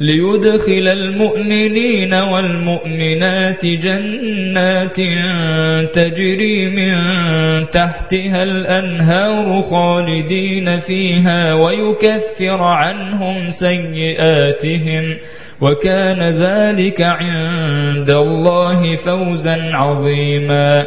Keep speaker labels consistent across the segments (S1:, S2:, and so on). S1: ليدخل المؤمنين والمؤمنات جنات تجري من تحتها الأنهار خالدين فيها ويكفر عنهم سيئاتهم وكان ذلك عند الله فوزا عظيماً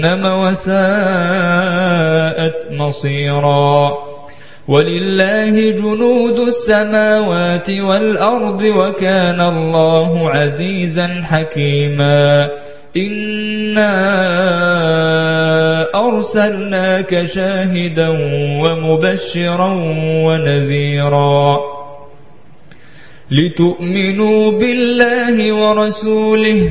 S1: جهنم وساءت مصيرا ولله جنود السماوات والأرض وكان الله عزيزا حكيما إنا أرسلناك شاهدا ومبشرا ونذيرا لتؤمنوا بالله ورسوله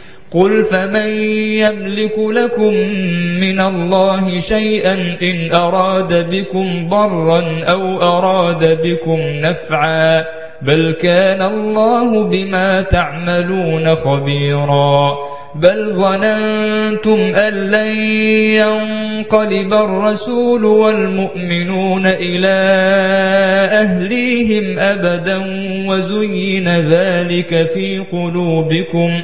S1: قل فمن يملك لكم من الله شيئا إن أراد بكم ضرا أو أراد بكم نفعا بل كان الله بما تعملون خبيرا بل ظننتم أن لن ينقلب الرسول والمؤمنون إلى أهليهم أبدا وزين ذلك في قلوبكم ۖ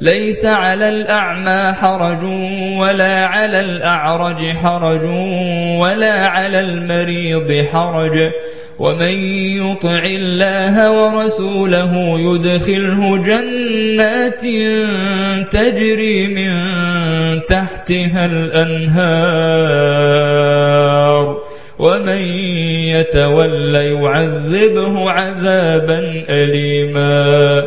S1: ليس على الأعمى حرج ولا على الأعرج حرج ولا على المريض حرج ومن يطع الله ورسوله يدخله جنات تجري من تحتها الأنهار ومن يتولى يعذبه عذابا أليماً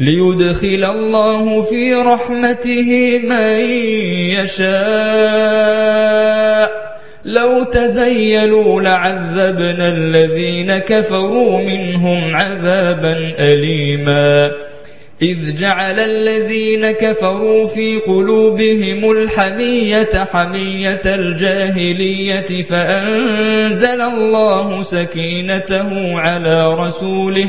S1: ليدخل الله في رحمته من يشاء لو تزيلوا لعذبنا الذين كفروا منهم عذابا أليما إذ جعل الذين كفروا في قلوبهم الحمية حمية الجاهلية فأنزل الله سكينته على رسوله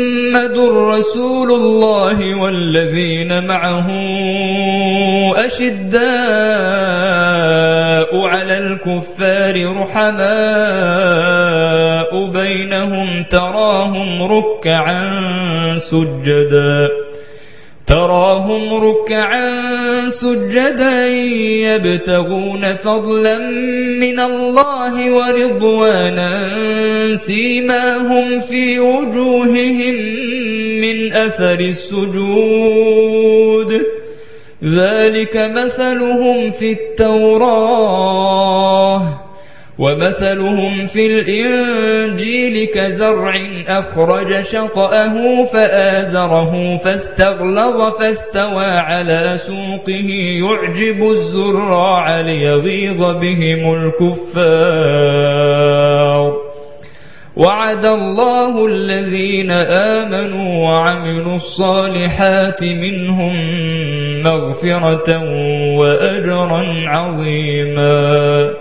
S1: محمد رسول الله والذين معه أشداء على الكفار رحماء بينهم تراهم ركعا سجداً تراهم ركعا سجدا يبتغون فضلا من الله ورضوانا سيماهم في وجوههم من أثر السجود ذلك مثلهم في التوراه ومثلهم في الإنجيل كزرع أخرج شطأه فآزره فاستغلظ فاستوى على سوقه يعجب الزراع ليغيظ بهم الكفار وعد الله الذين آمنوا وعملوا الصالحات منهم مغفرة وأجرا عظيماً